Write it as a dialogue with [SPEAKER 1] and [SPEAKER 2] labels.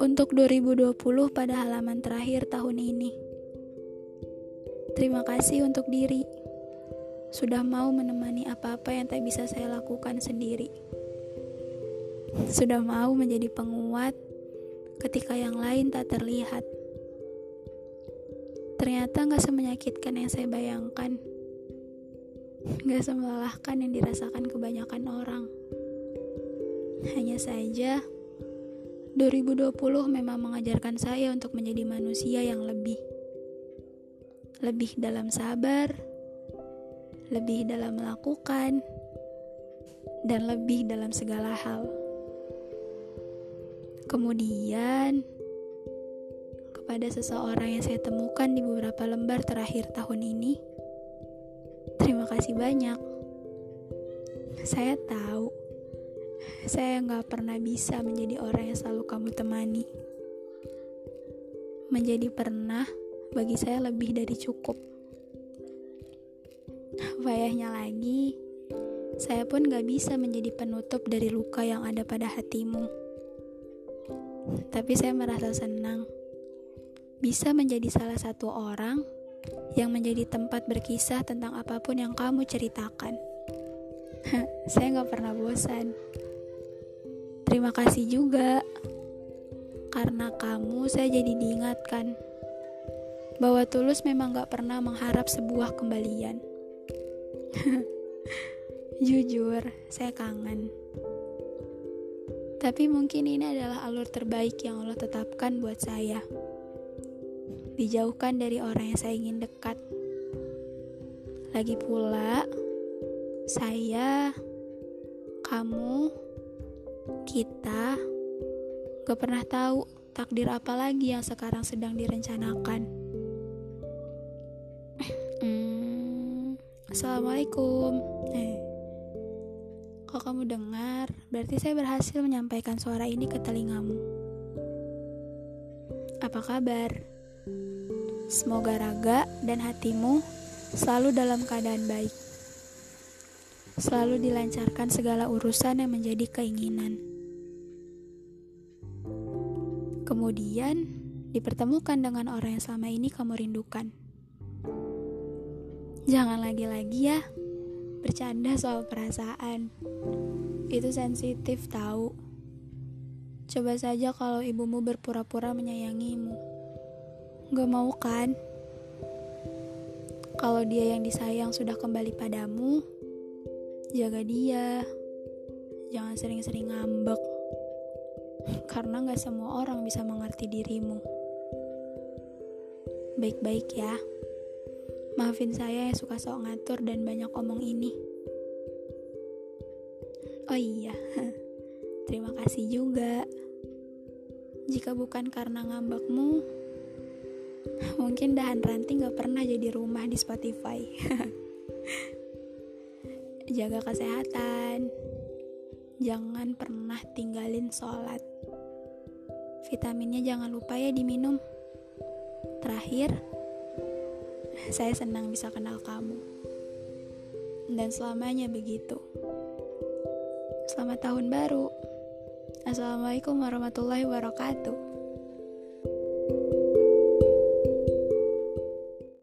[SPEAKER 1] Untuk 2020 pada halaman terakhir tahun ini. Terima kasih untuk diri. Sudah mau menemani apa-apa yang tak bisa saya lakukan sendiri. Sudah mau menjadi penguat ketika yang lain tak terlihat. Ternyata gak semenyakitkan yang saya bayangkan. Gak semelelahkan yang dirasakan kebanyakan orang. Hanya saja, 2020 memang mengajarkan saya untuk menjadi manusia yang lebih. Lebih dalam sabar, lebih dalam melakukan, dan lebih dalam segala hal. Kemudian, kepada seseorang yang saya temukan di beberapa lembar terakhir tahun ini, terima kasih banyak. Saya tahu saya nggak pernah bisa menjadi orang yang selalu kamu temani. Menjadi pernah bagi saya lebih dari cukup. Payahnya lagi, saya pun gak bisa menjadi penutup dari luka yang ada pada hatimu. Tapi saya merasa senang bisa menjadi salah satu orang yang menjadi tempat berkisah tentang apa pun yang kamu ceritakan. saya gak pernah bosan. Terima kasih juga karena kamu saya jadi diingatkan bahwa tulus memang gak pernah mengharap sebuah kembalian. Jujur, saya kangen. Tapi mungkin ini adalah alur terbaik yang Allah tetapkan buat saya. Dijauhkan dari orang yang saya ingin dekat. Lagi pula, saya, kamu, kita gak pernah tahu takdir apa lagi yang sekarang sedang direncanakan. Hmm, Assalamualaikum. Eh, kalau kamu dengar, berarti saya berhasil menyampaikan suara ini ke telingamu. Apa kabar? Semoga raga dan hatimu selalu dalam keadaan baik selalu dilancarkan segala urusan yang menjadi keinginan. Kemudian, dipertemukan dengan orang yang selama ini kamu rindukan. Jangan lagi-lagi ya, bercanda soal perasaan. Itu sensitif tahu. Coba saja kalau ibumu berpura-pura menyayangimu. Gak mau kan? Kalau dia yang disayang sudah kembali padamu, jaga dia. Jangan sering-sering ngambek. Karena gak semua orang bisa mengerti dirimu. Baik-baik ya. Maafin saya yang suka sok ngatur dan banyak omong ini. Oh iya terima kasih juga. Jika bukan karena ngambekmu mungkin dahan ranting gak pernah jadi rumah di Spotify jaga kesehatan, jangan pernah tinggalin sholat. Vitaminnya jangan lupa ya diminum. Terakhir, saya senang bisa kenal kamu. Dan selamanya begitu. Selamat tahun baru. Assalamualaikum warahmatullahi wabarakatuh.